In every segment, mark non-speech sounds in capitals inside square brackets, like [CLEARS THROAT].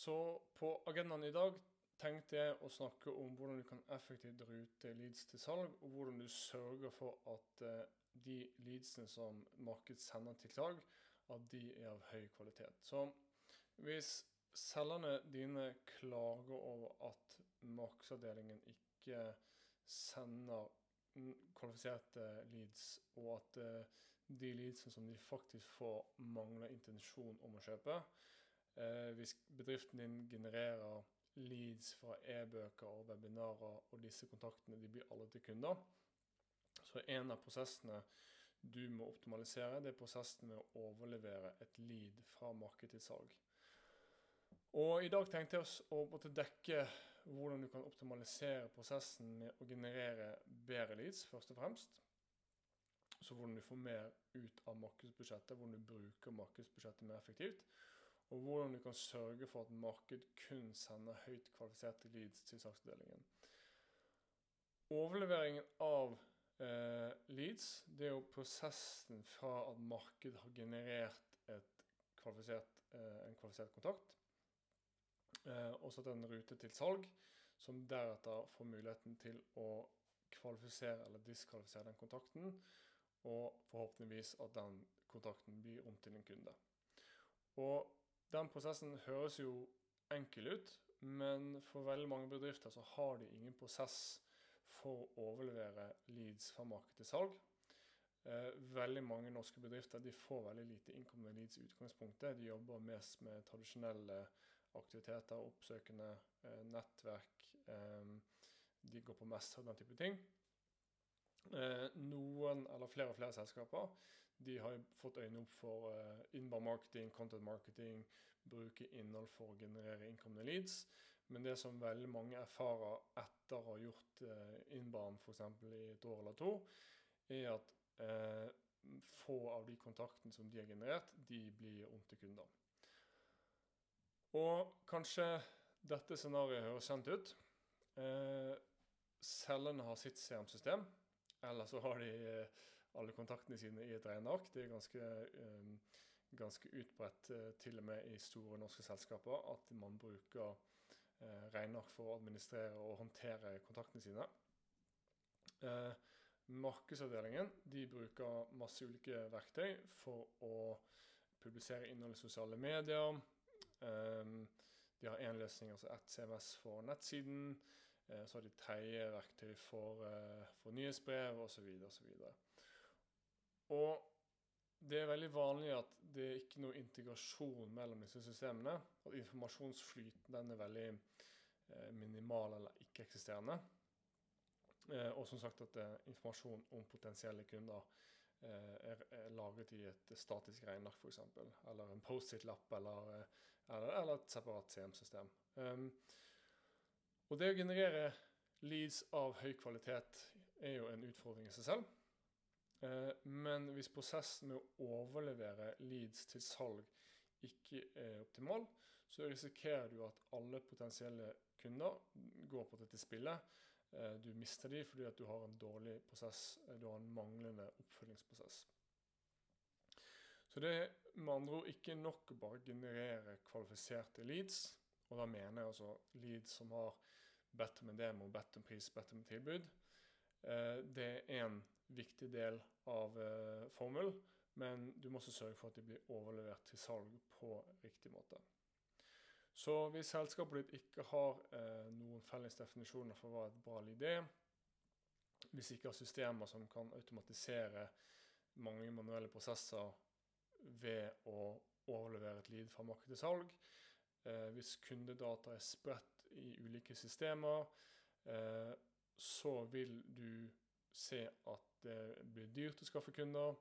Så på agendaen i dag tenkte jeg å snakke om hvordan du kan effektivt rute leads til salg, og hvordan du sørger for at eh, de leadsene som markedet sender til salg, at de er av høy kvalitet. Så hvis selgerne dine klager over at markedsavdelingen ikke sender kvalifiserte leads, og at eh, de leadsene som de faktisk får, mangler intensjon om å kjøpe. Eh, hvis bedriften din genererer leads fra e-bøker og webinarer, og disse kontaktene de blir alle til kunder. Så en av prosessene du må optimalisere, det er prosessen med å overlevere et lead fra marked til salg. Og I dag tenkte jeg å måtte dekke hvordan du kan optimalisere prosessen med å generere bedre leads, først og fremst. Så hvordan du får mer ut av markedsbudsjettet, hvordan du bruker markedsbudsjettet mer effektivt og hvordan du kan sørge for at marked kun sender høyt kvalifiserte leads til saksavdelingen. Overleveringen av eh, leads det er jo prosessen fra at marked har generert kvalifisert, eh, en kvalifisert kontakt, eh, og satt en rute til salg, som deretter får muligheten til å kvalifisere eller diskvalifisere den kontakten, og forhåpentligvis at den kontakten blir om til en kunde. Og den prosessen høres jo enkel ut, men for veldig mange bedrifter så har de ingen prosess for å overlevere leads fra marked til salg. Eh, veldig mange norske bedrifter de får veldig lite innkommende leads i utgangspunktet. De jobber mest med tradisjonelle aktiviteter, oppsøkende eh, nettverk. Eh, de går på messer og den type ting. Noen, eller flere og flere selskaper de har fått øynene opp for uh, inbound marketing, content marketing, bruke innhold for å generere innkomne leads. Men det som veldig mange erfarer etter å ha gjort uh, inbound f.eks. i et år eller to, er at uh, få av de kontaktene som de har generert, de blir om til kunder. Og kanskje dette scenarioet høres kjent ut. Uh, selgerne har sitt CRM-system. Eller så har de eh, alle kontaktene sine i et regneark. Det er ganske, eh, ganske utbredt eh, til og med i store norske selskaper at man bruker regneark for å administrere og håndtere kontaktene sine. Markedsavdelingen de bruker masse ulike verktøy for å publisere innhold i sosiale medier. De har én løsning, altså ett CMS for nettsiden. Eh, så har de tredje for, eh, for nyhetsbrev osv. osv. Og det er veldig vanlig at det er ikke noe integrasjon mellom disse systemene. At informasjonsflyten den er veldig eh, minimal eller ikke-eksisterende. Og som sagt at informasjon om potensielle kunder er, laget i et statisk regneark f.eks. Eller en Post-It-lapp eller, eller, eller, et separat CM-system. Um, og det å generere leads av høy kvalitet er jo en utfordring i seg selv. Eh, men hvis prosessen med å overlevere leads til salg ikke er optimal, så risikerer du at alle potensielle kunder går på dette spillet. Eh, du mister de fordi at du har en dårlig prosess, eh, du har en manglende oppfølgingsprosess. Så det er med andre ord ikke nok å bare generere kvalifiserte leads. Og da mener jeg altså leads som har bedt om en demo, bedt om pris, bedt om tilbud. Det er en viktig del av eh, formel, men du må også sørge for at de blir overlevert til salg på riktig måte. Så hvis selskapet ditt ikke har eh, noen felles definisjoner for hva et bra lead er, hvis ikke har systemer som kan automatisere mange manuelle prosesser ved å overlevere et lead fra marked til salg, Eh, hvis kundedata er spredt i ulike systemer, eh, så vil du se at det blir dyrt å skaffe kunder.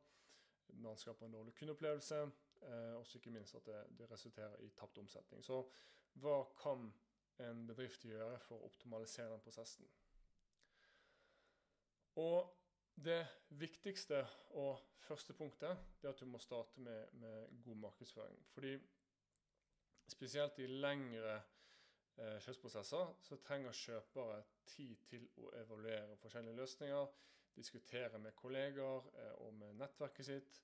Man skaper en dårlig kundeopplevelse. Eh, og ikke minst at det, det resulterer i tapt omsetning. Så hva kan en bedrift gjøre for å optimalisere den prosessen? Og det viktigste og første punktet er at du må starte med, med god markedsføring. Fordi spesielt i lengre eh, kjøpsprosesser så trenger kjøpere tid til å evaluere forskjellige løsninger, diskutere med kolleger eh, og med nettverket sitt,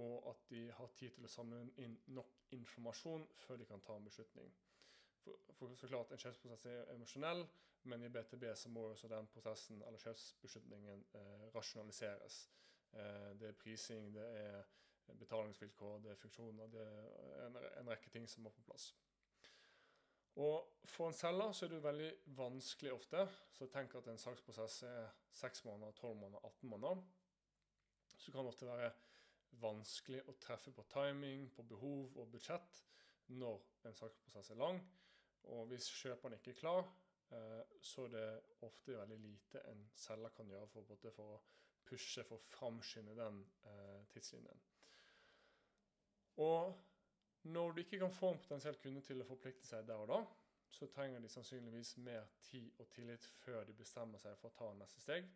og at de har tid til å samle inn nok informasjon før de kan ta en beslutning. For, for så klart, En kjøpsprosess er emosjonell, men i BTB så må også den prosessen eller kjøpsbeslutningen eh, rasjonaliseres. Eh, det er prising, det er betalingsvilkår, det er funksjoner, det er en, en rekke ting som må på plass. Og For en selger så er det jo veldig vanskelig ofte. Så tenk at en saksprosess er 6 måneder, 12 måneder, 18 måneder. Så kan det ofte være vanskelig å treffe på timing, på behov og budsjett når en saksprosess er lang. Og hvis kjøperen ikke er klar, eh, så er det ofte veldig lite en selger kan gjøre for, for å pushe, for å framskynde den eh, tidslinjen. Og når du ikke kan få en potensiell kunde til å forplikte seg der og da, så trenger de sannsynligvis mer tid og tillit før de bestemmer seg for å ta neste steg.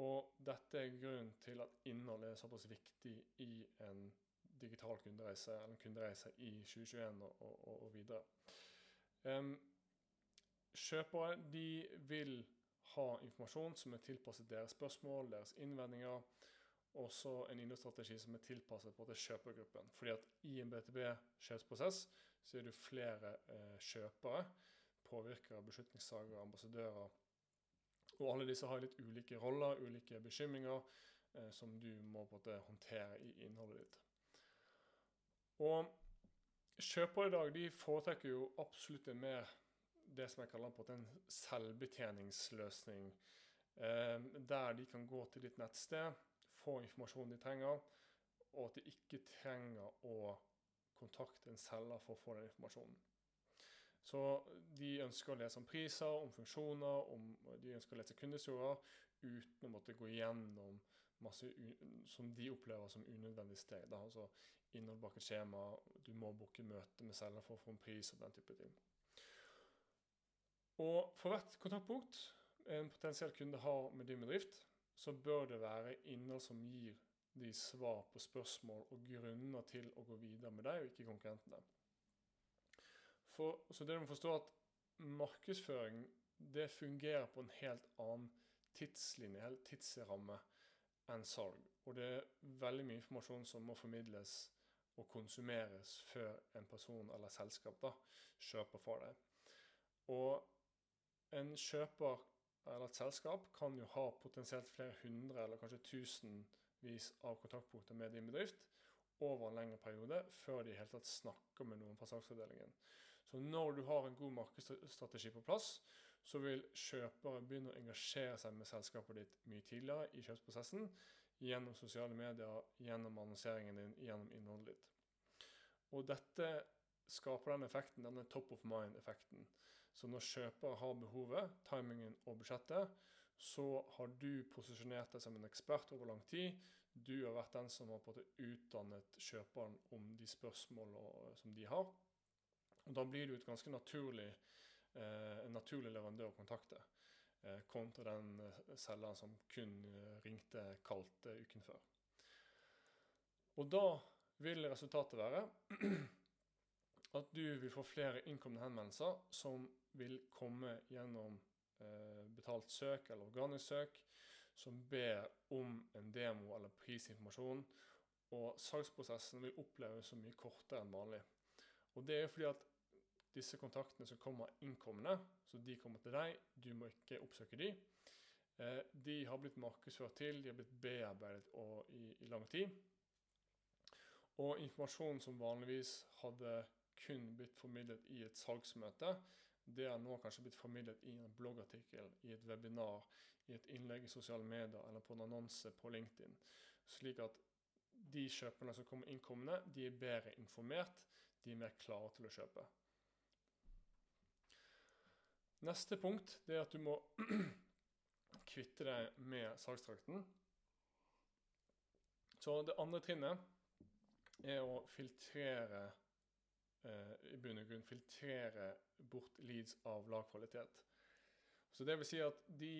Og dette er grunnen til at innhold er såpass viktig i en digital kundereise, eller en kundereise i 2021 og, og, og videre. Um, kjøpere de vil ha informasjon som er tilpasset deres spørsmål, deres innvendinger, også en innholdsstrategi som er tilpasset på til kjøpergruppen. Fordi at i en BTB-kjøpsprosess så er det flere eh, kjøpere, påvirkere, beslutningstagere, ambassadører. Og alle disse har litt ulike roller, ulike bekymringer, eh, som du må på en måte håndtere i innholdet ditt. Og kjøpere i dag de foretrekker jo absolutt en mer det som jeg kaller på en selvbetjeningsløsning. Eh, der de kan gå til ditt nettsted får informasjonen de trenger, og at de ikke trenger å kontakte en selger for å få den informasjonen. Så de ønsker å lese om priser, om funksjoner, om, de ønsker å lese kundehistorier uten å måtte gå igjennom masse som de opplever som unødvendig steg. Da. Altså innhold bak et skjema, du må booke møte med selger for å få en pris og den type ting. Og for hvert kontaktpunkt en potensiell kunde har med din bedrift, så bør det være innhold som gir de svar på spørsmål og grunner til å gå videre med deg, og ikke konkurrentene. For, så det du må forstå at markedsføring det fungerer på en helt annen tidslinje, helt tidsramme, enn salg. Og det er veldig mye informasjon som må formidles og konsumeres før en person eller selskap da, kjøper for deg. Og en kjøper eller et selskap kan jo ha potensielt flere hundre eller kanskje tusenvis av kontaktpunkter med din bedrift over en lengre periode før de i hele tatt snakker med noen fra salgsavdelingen. Så når du har en god markedsstrategi på plass, så vil kjøpere begynne å engasjere seg med selskapet ditt mye tidligere i kjøpsprosessen gjennom sosiale medier, gjennom annonseringen din, gjennom innholdet ditt. Og dette skaper den effekten, denne top of mind-effekten. Så når kjøper har behovet, timingen og budsjettet, så har du posisjonert deg som en ekspert over lang tid. Du har vært den som har på en måte utdannet kjøperen om de spørsmål som de har. Og Da blir du et ganske naturlig, eh, naturlig leverandør å kontakte, eh, kontra den eh, selgeren som kun eh, ringte kaldt uken før. Og da vil resultatet være at du vil få flere innkomne henvendelser som vil komme gjennom eh, betalt søk eller organisk søk, som ber om en demo eller prisinformasjon. Og salgsprosessen vil oppleves så mye kortere enn vanlig. Og det er fordi at disse kontaktene som kommer innkommende, så de kommer til deg, du må ikke oppsøke de, eh, de har blitt markedsført til, de har blitt bearbeidet i, i lang tid. Og informasjon som vanligvis hadde kun blitt formidlet i et salgsmøte, det er nå kanskje blitt formidlet i en bloggartikkel, i et webinar, i et innlegg i sosiale medier eller på en annonse på LinkedIn. Slik at de kjøperne som kommer innkommende, de er bedre informert, de er mer klare til å kjøpe. Neste punkt det er at du må [CLEARS THROAT] kvitte deg med salgstrakten. Så det andre trinnet er å filtrere i bunn og grunn filtrere bort leads av lav kvalitet. Så det vil si at de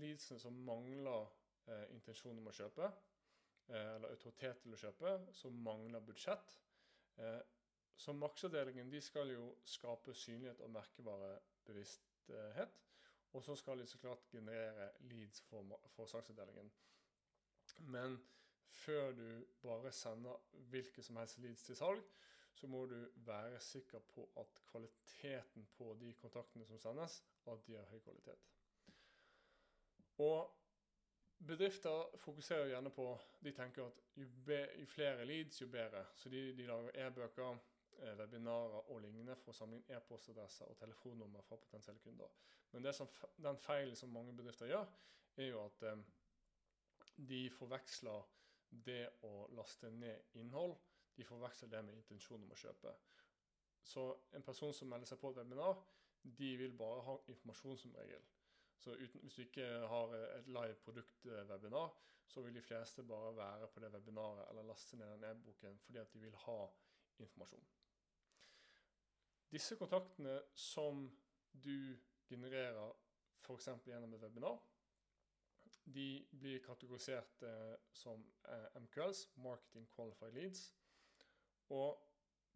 leadsene som mangler eh, intensjon om å kjøpe, eh, eller autoritet til å kjøpe, som mangler budsjett eh, Så maksavdelingen de skal jo skape synlighet og merkevarebevissthet. Og så skal de så klart generere leads for, for saksavdelingen. Men før du bare sender hvilke som helst leads til salg, så må du være sikker på at kvaliteten på de kontaktene som sendes, at de har høy kvalitet. Og bedrifter fokuserer gjerne på De tenker at jo, be, jo flere leads, jo bedre. Så de, de lager e-bøker, eh, webinarer og lignende for å samle inn e-postadresser og telefonnummer fra potensielle kunder. Men som, den feilen som mange bedrifter gjør, er jo at eh, de forveksler det å laste ned innhold de forveksler det med intensjon om å kjøpe. Så en person som melder seg på et webinar, de vil bare ha informasjon som regel. Så uten, hvis du ikke har et live produkt-webinar, så vil de fleste bare være på det webinaret eller laste ned den e-boken fordi at de vil ha informasjon. Disse kontaktene som du genererer f.eks. gjennom et webinar, de blir kategorisert eh, som eh, MQLs, Marketing Qualified Leads. Og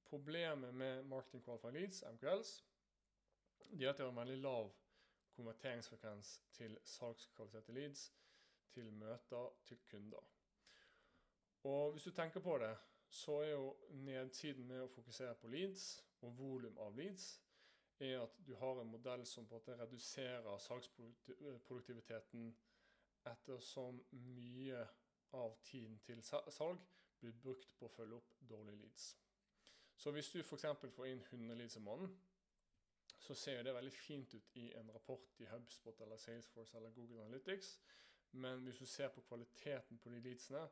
problemet med Marketing Qualified Leads, MQLs, de er at de har en veldig lav konverteringsfrekvens til salgskvalifiserte leads, til møter, til kunder. Og hvis du tenker på det, så er jo nedsiden med å fokusere på leads og volum av leads er at du har en modell som på en måte reduserer salgsproduktiviteten ettersom mye av tiden til salg blir brukt på å følge opp dårlige leads. Så hvis du f.eks. får inn 100 leads i måneden, så ser det veldig fint ut i en rapport i HubSpot eller Salesforce eller Google Analytics. Men hvis du ser på kvaliteten på de leadsene,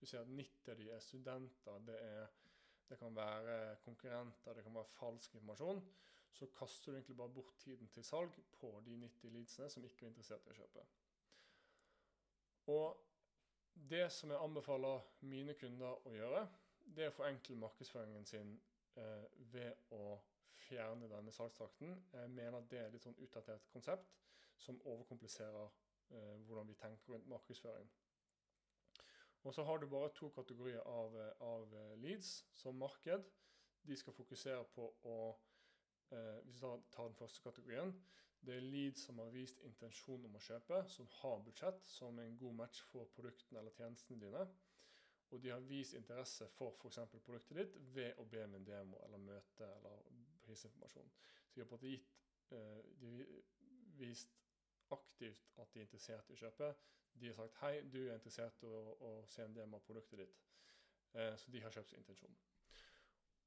du ser at 90 av de er studenter, det, er, det kan være konkurrenter, det kan være falsk informasjon, så kaster du egentlig bare bort tiden til salg på de 90 leadsene som ikke er interessert i å kjøpe. Og det som jeg anbefaler mine kunder å gjøre, det er å forenkle markedsføringen sin eh, ved å fjerne denne salgstrakten. Jeg mener det er et litt sånn utdatert konsept som overkompliserer eh, hvordan vi tenker rundt markedsføring. Og så har du bare to kategorier av, av leads som marked. De skal fokusere på å eh, Hvis vi tar den første kategorien, det er lead som har vist intensjon om å kjøpe, som har budsjett, som er en god match for produktene eller tjenestene dine. Og de har vist interesse for f.eks. produktet ditt ved å be om en demo eller møte eller prisinformasjon. Så de har på en måte gitt uh, De har vist aktivt at de er interessert i å kjøpe. De har sagt 'hei, du er interessert i å, å se en demo av produktet ditt'. Uh, så de har kjøpt intensjon.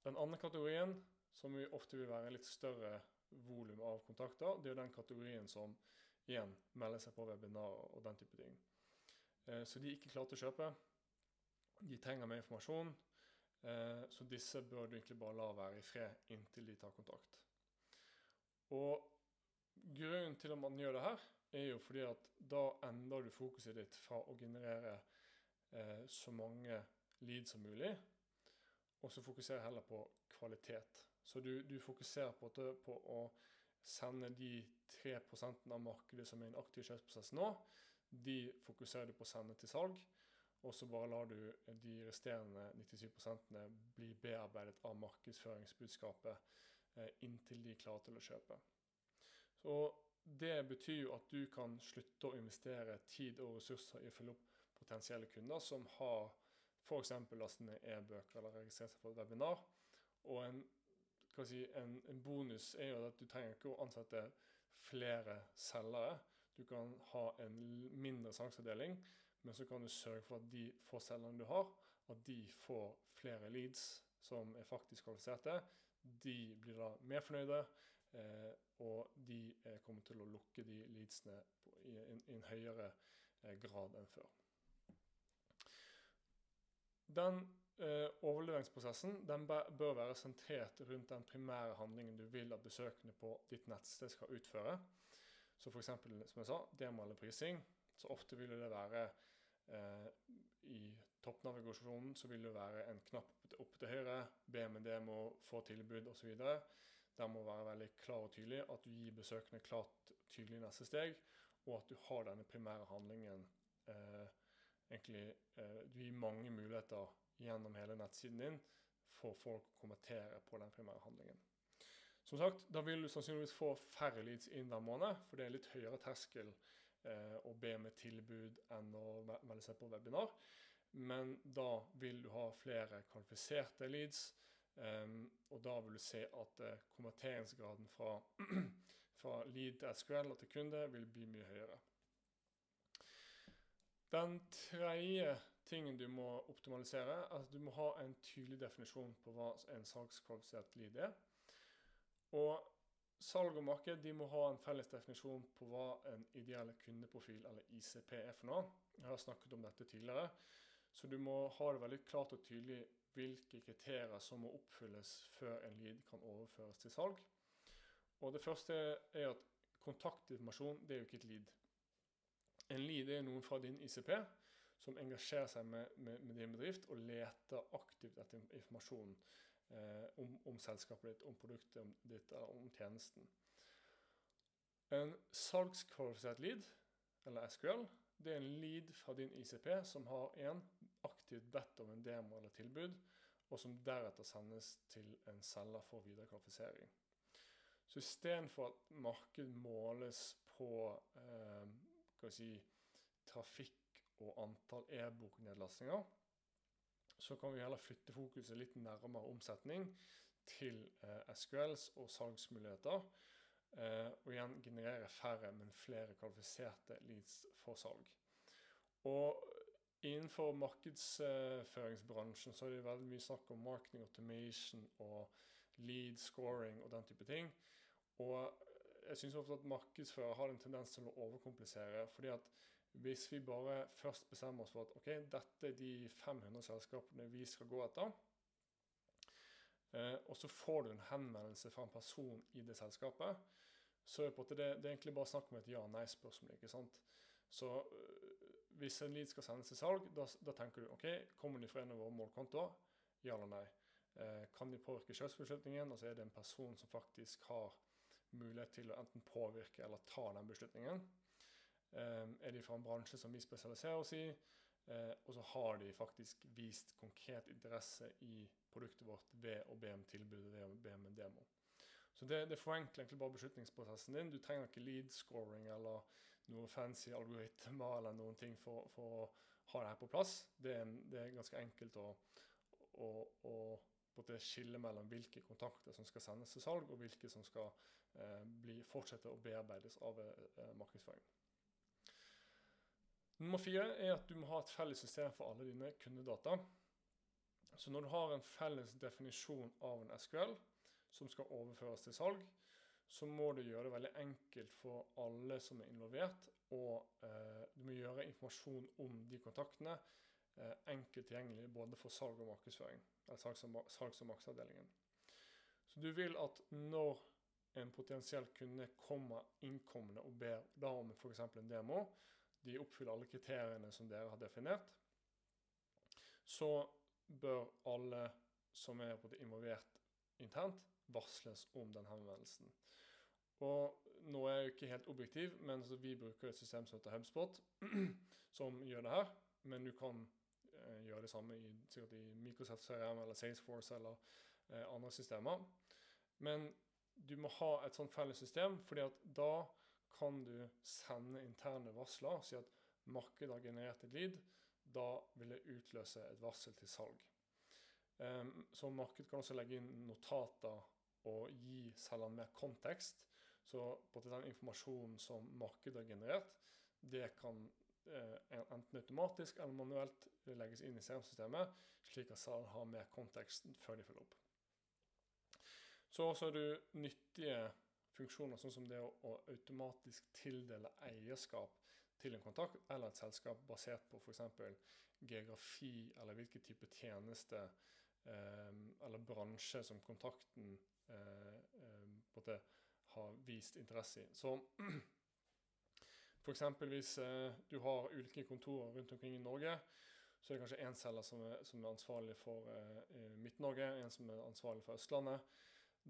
Den andre kategorien, som ofte vil være litt større volum av kontakter. Det er den kategorien som igjen melder seg på webinarer og den type ting. Eh, så de er ikke klare til å kjøpe. De trenger mer informasjon. Eh, så disse bør du egentlig bare la være i fred inntil de tar kontakt. Og grunnen til at man gjør det her, er jo fordi at da endrer du fokuset ditt fra å generere eh, så mange leads som mulig, og så fokuserer heller på kvalitet. Så du, du fokuserer på, på, å sende de 3 av markedet som er i en aktiv kjøpsprosess nå, de fokuserer du på å sende til salg. Og så bare lar du de resterende 97 bli bearbeidet av markedsføringsbudskapet eh, inntil de er klare til å kjøpe. Så Det betyr jo at du kan slutte å investere tid og ressurser i å følge opp potensielle kunder som har f.eks. lastet ned e-bøker eller registrert seg for et webinar. Og en si, en, en, bonus er jo at du trenger ikke å ansette flere selgere. Du kan ha en mindre salgsavdeling, men så kan du sørge for at de få selgerne du har, at de får flere leads som er faktisk kvalifiserte. De blir da mer fornøyde, eh, og de eh, kommer til å lukke de leadsene på, i, en, i, en, høyere eh, grad enn før. Den overleveringsprosessen den bør være sentrert rundt den primære handlingen du vil at besøkende på ditt nettsted skal utføre. Så f.eks. som jeg sa, demo eller prising. Så ofte vil det være eh, i toppnavigasjonen så vil det være en knapp opp til høyre, be om en demo, få tilbud osv. Der må være veldig klar og tydelig at du gir besøkende klart tydelig neste steg, og at du har denne primære handlingen eh, egentlig, eh, Du gir mange muligheter gjennom hele nettsiden din for folk å kommentere på den primære handlingen. Som sagt, Da vil du sannsynligvis få færre leads inn hver måned, for det er litt høyere terskel eh, å be med tilbud enn å melde seg på webinar. Men da vil du ha flere kvalifiserte leads, Um, og da vil du se at eh, konverteringsgraden fra, [CLEARS THROAT] fra lead til SQL og til kunde vil bli mye høyere. Den tredje tingen du må optimalisere, er at du må ha en tydelig definisjon på hva en salgskvalifisert lead er. Og salg og marked de må ha en felles definisjon på hva en ideell kundeprofil, eller ICP, er for noe. Jeg har snakket om dette tidligere. Så du må ha det veldig klart og tydelig hvilke kriterier som må oppfylles før en lead kan overføres til salg. Og Det første er at kontaktinformasjon det er jo ikke et lead. En lead er noen fra din ICP som engasjerer seg med, med, med din bedrift og leter aktivt etter informasjon eh, om, om, selskapet ditt, om produktet ditt eller om tjenesten. En salgskvalifisert lead, eller SQL, det er en lead fra din ICP som har en aktivt bedt om en demo eller tilbud, og som deretter sendes til en selger for videre kvalifisering. Så istedenfor at marked måles på eh, si, trafikk og antall e-boknedlastinger, så kan vi heller flytte fokuset litt nærmere omsetning til eh, SQLs og salgsmuligheter. Eh, og igjen generere færre, men flere kvalifiserte leads for salg. Og innenfor markedsføringsbransjen så er det veldig mye snakk om marketing automation og lead scoring og den type ting. Og jeg syns ofte at markedsfører har en tendens til å overkomplisere. fordi at hvis vi bare først bestemmer oss for at ok, dette er de 500 selskapene vi skal gå etter, eh, og så får du en henvendelse fra en person i det selskapet, så er det, det, er egentlig bare snakk om et ja-nei-spørsmål. ikke sant? Så øh, hvis en lead skal sendes til salg, da, da, tenker du ok, kommer de fra en av våre målkontoer? Ja eller nei. Eh, kan de påvirke kjøpsbeslutningen? Altså er det en person som faktisk har mulighet til å enten påvirke eller ta den beslutningen? Eh, er de fra en bransje som vi spesialiserer oss i? Eh, og så har de faktisk vist konkret interesse i produktet vårt ved å be om tilbud, ved å be om en demo. Så det, det forenkler egentlig bare beslutningsprosessen din. Du trenger ikke lead scoring eller noe fancy algoritmer eller noen ting for, for å ha det her på plass. Det er, en, det er ganske enkelt å, å, å skille mellom hvilke kontakter som skal sendes til salg, og hvilke som skal eh, bli, fortsette å bearbeides av eh, markedsføring. Nummer fire er at du må ha et felles system for alle dine kundedata. Så når du har en felles definisjon av en SQL som skal overføres til salg, så må du gjøre det veldig enkelt for alle som er involvert. Og eh, du må gjøre informasjon om de kontaktene eh, enkelt tilgjengelig både for salg og markedsføring. Eller salgs- og, salgs. Så du vil at når en potensiell kunde kommer innkommende og ber da om f.eks. en demo, de oppfyller alle kriteriene som dere har definert, så bør alle som er involvert internt, varsles om den henvendelsen. Og nå er jeg jo ikke helt objektiv, men vi bruker et system som heter HubSpot, [CLEARS THROAT] som gjør det her. Men du kan eh, gjøre det samme i, sikkert i Microsoft CRM eller Salesforce eller eh, andre systemer. Men du må ha et sånt felles system, fordi at da kan du sende interne varsler og si at markedet har generert et lead. Da vil det utløse et varsel til salg. Um, så markedet kan også legge inn notater og gi selgeren mer kontekst så den informasjonen som markedet har generert, det kan eh, enten automatisk eller manuelt legges inn i CRM-systemet, slik at salg har mer kontekst før de følger opp. Så også har du nyttige funksjoner, sånn som det å, å automatisk tildele eierskap til en kontakt eller et selskap basert på f.eks. geografi eller hvilken type tjeneste eh, eller bransje som kontakten eh, eh, har vist interesse i. Så [CLEARS THROAT] f.eks. hvis eh, du har ulike kontorer rundt omkring i Norge, så er det kanskje én selger som er, som er ansvarlig for eh, Midt-Norge, en som er ansvarlig for Østlandet.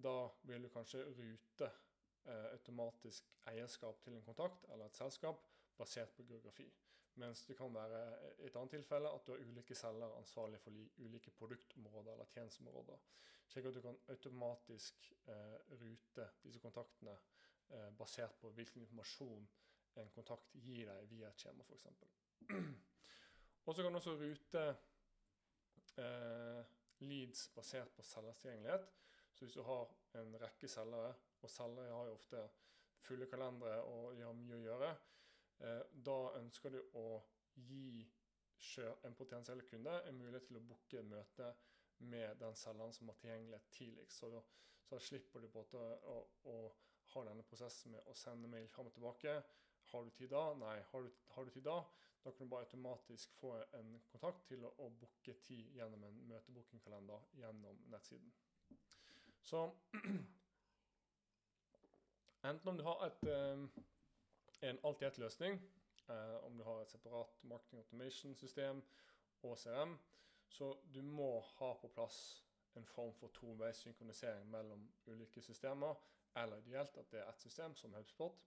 Da vil du kanskje rute automatisk eierskap til en kontakt eller et selskap basert på geografi. Mens det kan være et annet tilfelle at du har ulike selgere ansvarlig for ulike produktområder eller tjenesteområder. Slik at du kan automatisk eh, rute disse kontaktene eh, basert på hvilken informasjon en kontakt gir deg via et skjema f.eks. [CLEARS THROAT] Og så kan du også rute eh, leads basert på selgers tilgjengelighet. Så hvis du har en rekke selgere, og selgere har jo ofte fulle kalendere og har mye å gjøre, eh, da ønsker du å gi en potensiell kunde en mulighet til å booke møte med den selgeren som har tilgjengelighet tidligst. Så så da slipper du på å, å, å, ha denne prosessen med å sende mail fram og tilbake. Har du tid da? Nei. Har du, har du tid da? Da kan du bare automatisk få en kontakt til å, å booke tid gjennom en møtebookingkalender gjennom nettsiden. Så [CLEARS THROAT] enten om du har et, eh, en alt-i-ett-løsning, eh, om du har et separat marketing automation-system og CRM, så du må ha på plass en form for toveis synkronisering mellom ulike systemer, eller ideelt at det er ett system, som HubSpot.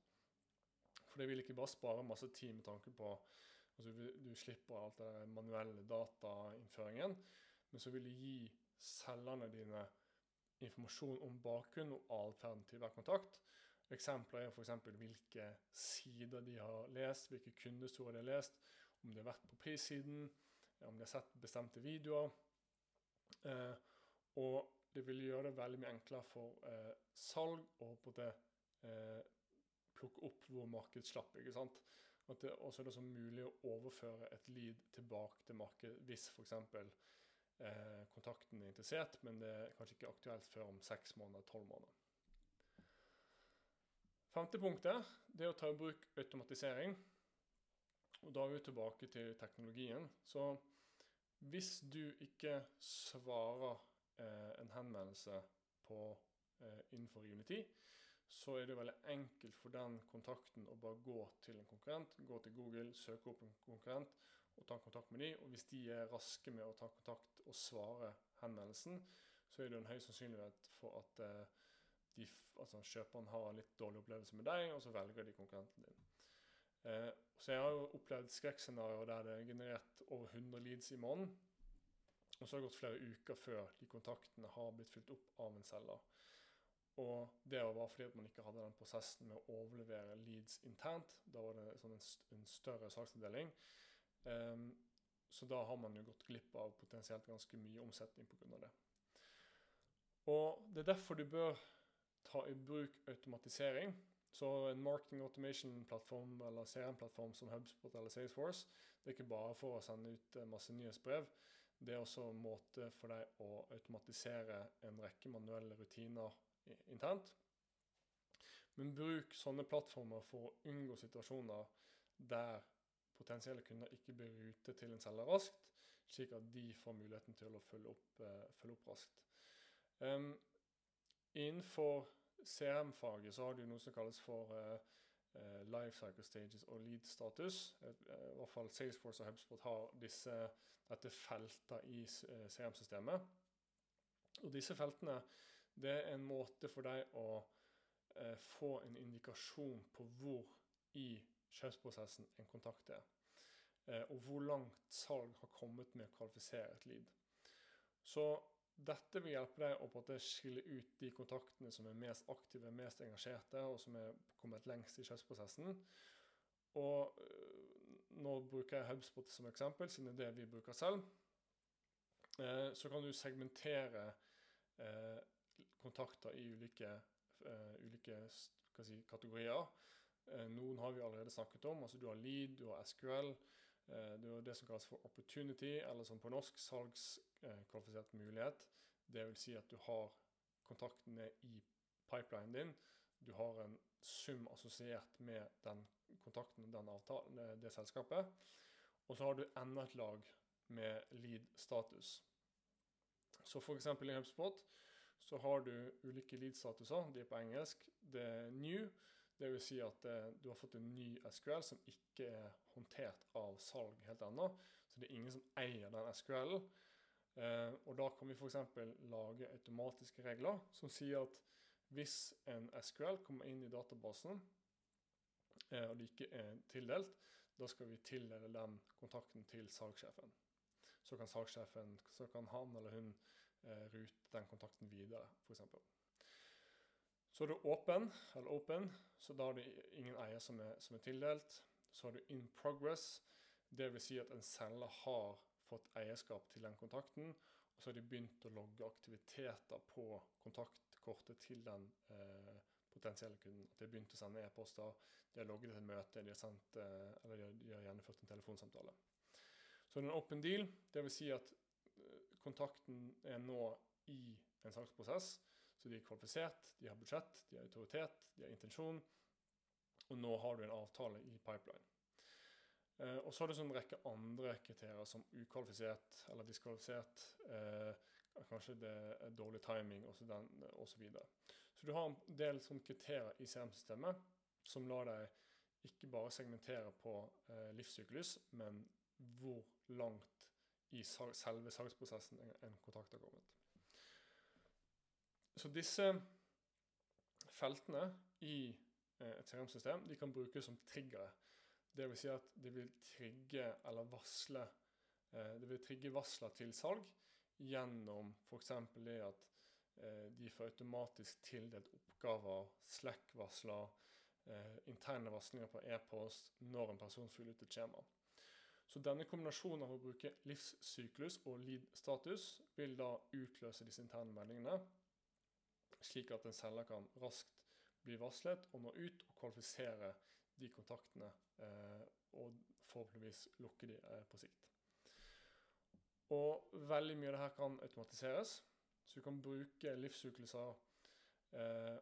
For det vil ikke bare spare masse tid med tanke på altså Du slipper alt det manuelle datainnføringen, men så vil det gi selgerne dine informasjon om bakgrunn og atferden til hver kontakt. Eksempler er f.eks. hvilke sider de har lest, hvilke kundestorer de har lest, om de har vært på prissiden, om de har sett bestemte videoer. Eh, og det vil gjøre det veldig mye enklere for eh, salg å eh, plukke opp hvor markedet slapp. ikke sant? At det også er det så mulig å overføre et lead tilbake til markedet hvis f.eks. Eh, kontakten er interessert, men det er kanskje ikke aktuelt før om seks måneder, tolv måneder. Femte punktet det er å ta i bruk automatisering. Og Da er vi tilbake til teknologien. Så hvis du ikke svarer eh, en henvendelse på, eh, innenfor rimelig tid, så er det veldig enkelt for den kontakten å bare gå til en konkurrent, gå til Google, søke opp en konkurrent og ta kontakt med dem. Og hvis de er raske med å ta kontakt og svare henvendelsen, så er det en høy sannsynlighet for at eh, de, altså kjøperen har en litt dårlig opplevelse med deg, og så velger de konkurrenten din. Eh, så jeg har jo opplevd skrekkscenarioer der det er generert over 100 leads i måneden. Og så har det gått flere uker før de kontaktene har blitt fylt opp av en selger. Og det var fordi at man ikke hadde den prosessen med å overlevere leads internt. Da var det sånn en, større saksavdeling. Um, så da har man jo gått glipp av potensielt ganske mye omsetning pga. det. Og det er derfor du bør ta i bruk automatisering. Så en marketing automation-plattform eller CRM-plattform som HubSpot eller Salesforce, det er ikke bare for å sende ut eh, masse nyhetsbrev. Det er også en måte for deg å automatisere en rekke manuelle rutiner internt. Men bruk sånne plattformer for å unngå situasjoner der potensielle kunder ikke blir rutet til en selger raskt, slik at de får muligheten til å følge opp, uh, følge opp raskt. Um, innenfor CRM-faget så har du noe som kalles for uh, uh, life cycle stages og lead status. I hvert fall Salesforce og HubSpot har disse, dette feltet i CRM-systemet. Og disse feltene det er en måte for deg å eh, få en indikasjon på hvor i kjøpsprosessen en kontakt er. Eh, og hvor langt salg har kommet med å kvalifisere et lead. Så dette vil hjelpe deg å på en måte skille ut de kontaktene som er mest aktive, mest engasjerte, og som er kommet lengst i kjøpsprosessen. Og eh, nå bruker jeg HubSpot som eksempel, siden det er det vi bruker selv. Eh, så kan du segmentere eh, kontakter i ulike, ulike si, kategorier. Noen har vi allerede snakket om. altså Du har lead, du har SQL. Uh, er du har det som kalles for opportunity, eller som på norsk salgskvalifisert mulighet. Det vil si at du har kontaktene i pipelinen din. Du har en sum assosiert med den kontakten, den avtalen, det selskapet. Og så har du enda et lag med lead status. Så f.eks. i HubSpot så har du ulike lead-statuser. De er på engelsk. Det er new. Det vil si at eh, du har fått en ny SQL som ikke er håndtert av salg helt ennå. Så det er ingen som eier den SQL-en. Eh, og da kan vi f.eks. lage automatiske regler som sier at hvis en SQL kommer inn i databasen, eh, og det ikke er tildelt, da skal vi tildele den kontakten til salgssjefen. Så kan salgssjefen, så kan han eller hun eh, rute den kontakten videre, f.eks. Så er du åpen, eller open, så da er det ingen eier som er, som er tildelt. Så har du in progress, dvs. Si at en selger har fått eierskap til den kontakten, Og så har de begynt å logge aktiviteter på kontaktkortet til den eh, potensielle kunden. At de har begynt å sende e-poster, de har logget et møte, de har, sendt, eh, eller de har, de har gjennomført en telefonsamtale. Så det er en open deal, dvs. Si at eh, kontakten er nå i en salgsprosess. Så de er kvalifisert, de har budsjett, de har autoritet, de har intensjon. Og nå har du en avtale i pipeline. Eh, og så er det en rekke andre kriterier som ukvalifisert eller diskvalifisert. Eh, kanskje det er dårlig timing osv. Så, videre. så du har en del sånn kriterier i CRM-systemet som lar deg ikke bare segmentere på eh, livssyklus, men hvor langt i selve salgsprosessen en, en kontakt har kommet. Så disse feltene i eh, et CRM-system de kan brukes som triggere. Dvs. Si at det vil trigge eller varsle eh, Det vil trigge varsler til salg gjennom f.eks. det at eh, de får automatisk tildelt oppgaver, Slack-varsler, interne varslinger på e-post når en person fyller ut et skjema. Så denne kombinasjonen av å bruke livssyklus og lead-status vil da utløse disse interne meldingene, slik at en selger kan raskt bli varslet og nå ut og kvalifisere de kontaktene eh, og forhåpentligvis lukke de eh, på sikt. Og veldig mye av dette kan automatiseres. Så du kan bruke livssykluser eh,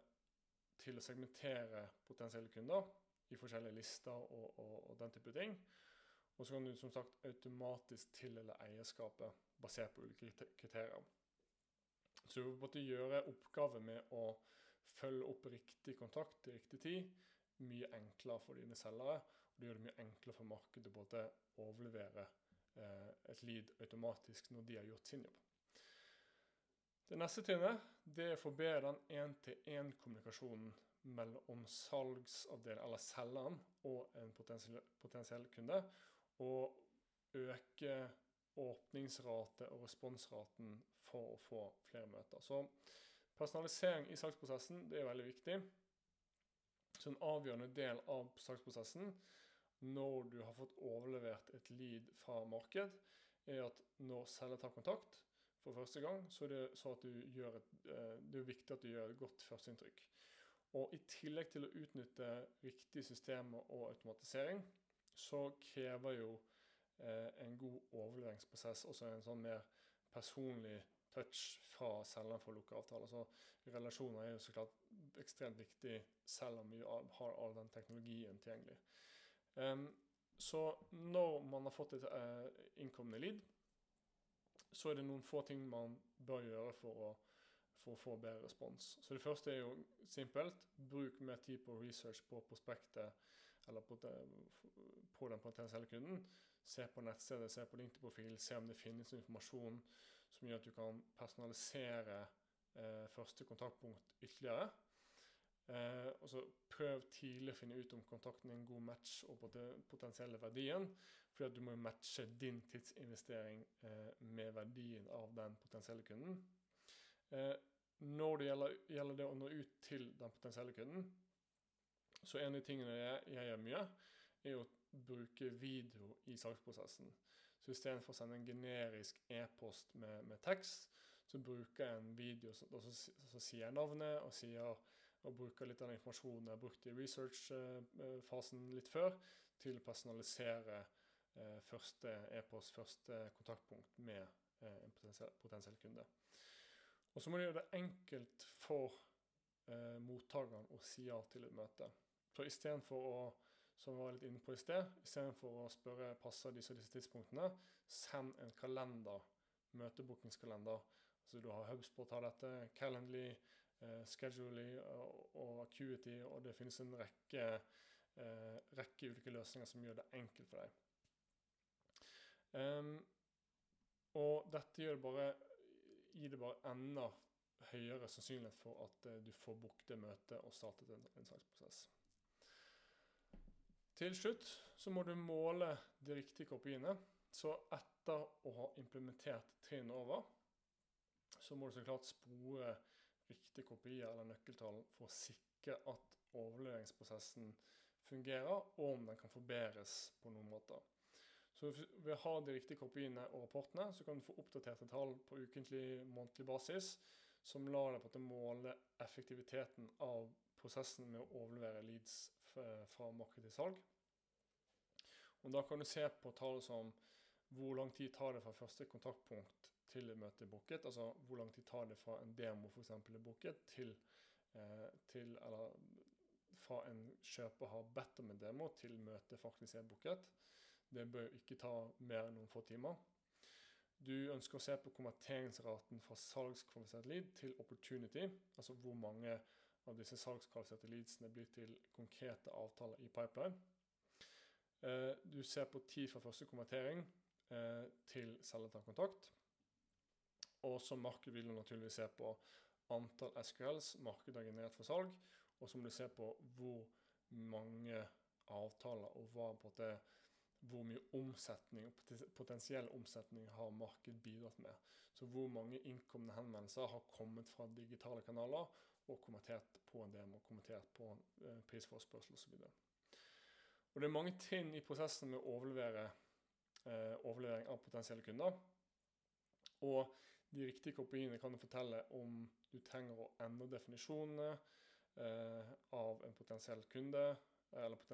til å segmentere potensielle kunder i forskjellige lister og, og, og, den type ting. Og så kan du som sagt automatisk tildele eierskapet basert på ulike kriterier. Så du måtte gjøre oppgaven med å følge opp riktig kontakt til riktig tid mye enklere for dine selgere. Og det gjør det mye enklere for markedet å både overlevere eh, et lead automatisk når de har gjort sin jobb. Det neste trinnet det er å forbedre den én-til-én-kommunikasjonen mellom salgsavdelingen, eller selgeren, og en potensiell, potensiell kunde. Og øke åpningsrate og responsraten for å få flere møter. Så personalisering i salgsprosessen det er veldig viktig. Så en avgjørende del av salgsprosessen når du har fått overlevert et lead fra marked, er at når selger tar kontakt for første gang, så er det, så et, eh, det er viktig at du gjør et godt førsteinntrykk. Og I tillegg til å utnytte riktige systemer og automatisering, så krever jo eh, en god overleveringsprosess også en sånn mer personlig touch fra selgeren for å lukke avtaler. Så relasjoner er jo så klart ekstremt viktig, selv om vi har all den teknologien tilgjengelig. Um, så når man har fått et uh, innkommende lead, så er det noen få ting man bør gjøre for å, for å få bedre respons. Så det første er jo simpelt. Bruk mer tid på research på prospektet eller på, det, på den potensielle kunden. Se på nettstedet, se på LinkedIn-profil, se om det finnes informasjon som gjør at du kan personalisere eh, første kontaktpunkt ytterligere. Eh, og så Prøv tidlig å finne ut om kontakten er en god match og den potensielle verdien. fordi du må matche din tidsinvestering eh, med verdien av den potensielle kunden. Eh, når det gjelder, gjelder, det å nå ut til den potensielle kunden, så en av de tingene jeg, jeg gjør mye, er å bruke video i salgsprosessen. Så istedenfor å sende en generisk e-post med, med, tekst, så bruker jeg en video så sier jeg navnet og sier og bruker litt av den informasjonen jeg brukte i research-fasen litt før, til å personalisere eh, første e-post, første kontaktpunkt med eh, en potensiell, potensiell, kunde. Og så må du gjøre det enkelt for eh, mottakeren å si ja til et møte. Så istedenfor å som vi var litt inne på i sted, istedenfor å spørre passer disse disse tidspunktene, send en kalender, møtebookingskalender. Så du har Hubsport har dette, Calendly, eh, Schedulely og, og Acuity, og det finnes en rekke, eh, rekke ulike løsninger som gjør det enkelt for deg. Um, og dette gjør det bare, gir det bare enda høyere sannsynlighet for at eh, du får booket møtet og startet en, en saksprosess. Til slutt så må du måle de riktige kopiene. Så etter å ha implementert trinn over, så må du så klart spore riktige kopier eller nøkkeltall for å sikre at overleveringsprosessen fungerer, og om den kan forbedres på noen måter. Så ved å ha de riktige kopiene og rapportene, så kan du få oppdaterte tall på ukentlig, månedlig basis, som lar deg på en måle effektiviteten av prosessen med å overlevere leads fra marked til salg. Og Da kan du se på tall som hvor lang tid tar det fra første kontaktpunkt til et møte er booket. Altså hvor lang tid tar det fra en demo eksempel, er booket til, eh, til Eller fra en kjøper har bedt om en demo til møtet faktisk er booket. Det bør ikke ta mer enn noen få timer. Du ønsker å se på konverteringsraten fra salgskvalifisert lead til opportunity, altså hvor mange av disse leadsene blir til konkrete avtaler i pipeline. Eh, du ser på tid fra første konvertering eh, til selger tar kontakt. Og som marked vil du naturligvis se på antall SQLs markedet har generert for salg, og så må du se på hvor mange avtaler og hva på det, hvor mye omsetning, potensiell omsetning har markedet bidratt med. Så hvor mange innkomne henvendelser har kommet fra digitale kanaler og kommentert på en demo, kommentert på eh, prisforespørsel osv. Og det er mange trinn i prosessen med å overlevere eh, overlevering av potensielle kunder. Og de riktige kopiene kan fortelle om du trenger å endre definisjonene eh, av en potensiell kunde eller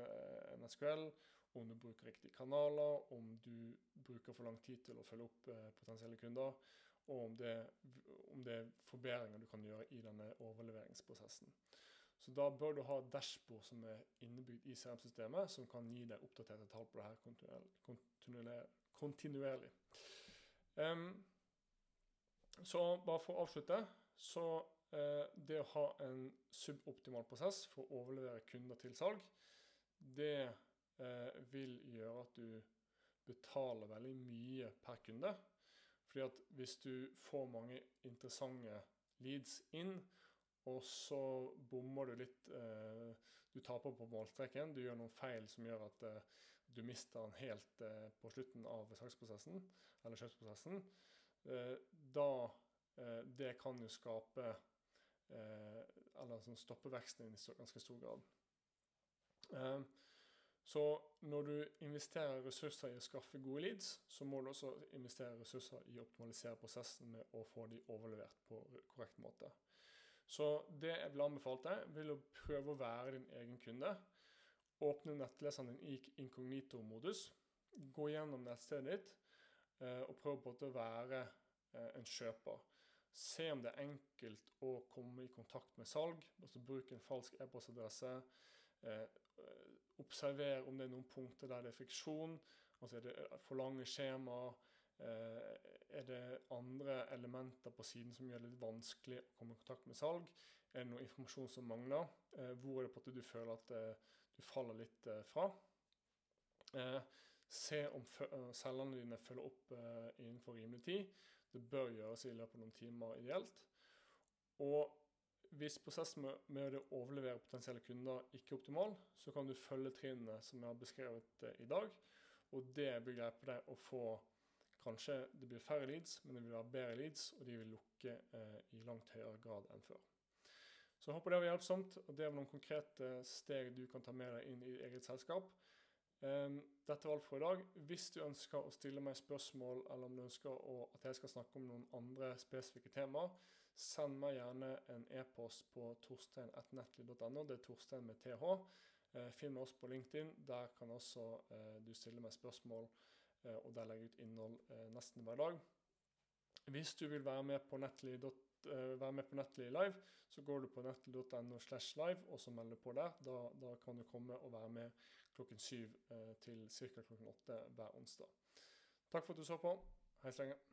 en SQL, om du bruker riktige kanaler, om du bruker for lang tid til å følge opp eh, potensielle kunder, og om det, om det, er forbedringer du kan gjøre i denne overleveringsprosessen. Så da bør du ha dashbord som er innebygd i CRM-systemet, som kan gi deg oppdaterte tall på det her kontinuerlig. kontinuerlig. Um, så bare for å avslutte, så uh, det å ha en suboptimal prosess for å overlevere kunder til salg, det uh, vil gjøre at du betaler veldig mye per kunde. Fordi at hvis du får mange interessante leads inn, og så bommer du litt eh, Du taper på målstreken. Du gjør noen feil som gjør at eh, du mister den helt eh, på slutten av salgsprosessen, eller kjøpsprosessen. Eh, da eh, Det kan jo skape eh, Eller sånn stoppe veksten i ganske stor grad. Så når du investerer ressurser i å skaffe gode leads, så må du også investere ressurser i å optimalisere prosessen med å få de overlevert på korrekt måte. Så det jeg vil anbefale deg, vil å prøve å være din egen kunde. Åpne nettleseren din i inkognito-modus. Gå gjennom nettstedet ditt eh, og prøv å være eh, en kjøper. Se om det er enkelt å komme i kontakt med salg. altså Bruk en falsk e-postadresse. Eh, observer om det er noen punkter der det er friksjon. altså Er det for lange skjemaer? Eh, er det andre elementer på siden som gjør det litt vanskelig å komme i kontakt med salg? Er det noe informasjon som mangler? Eh, hvor er det på at du føler at eh, du faller litt fra? Se om selgerne dine følger opp innenfor rimelig tid. Det bør gjøres i løpet av noen timer ideelt. Og hvis prosessen med å overlevere potensielle kunder ikke er optimal, så kan du følge trinnene som jeg har beskrevet i dag. Og det vil hjelpe deg å få Kanskje det blir færre leads, men det vil være bedre leads, og de vil lukke eh, i langt høyere grad enn før. Så jeg håper det var hjelpsomt, og det er noen konkrete steg du kan ta med deg inn i eget selskap. Um, dette var alt for i dag. Hvis du ønsker å stille meg spørsmål, eller om du ønsker at jeg skal snakke om noen andre spesifikke temaer, send meg gjerne en e-post på torstein.netly.no. Det er Torstein med th. Uh, finn oss på LinkedIn. Der kan også uh, du stille meg spørsmål Eh, og der legger jeg ut innhold eh, nesten hver dag. Hvis du vil være med på Netly, eh, være med på Netly live, så går du på netly.no slash live og så melder du på der. Da, da, kan du komme og være med klokken syv til ca. klokken åtte hver onsdag. Takk for at du så på. Hei så lenge.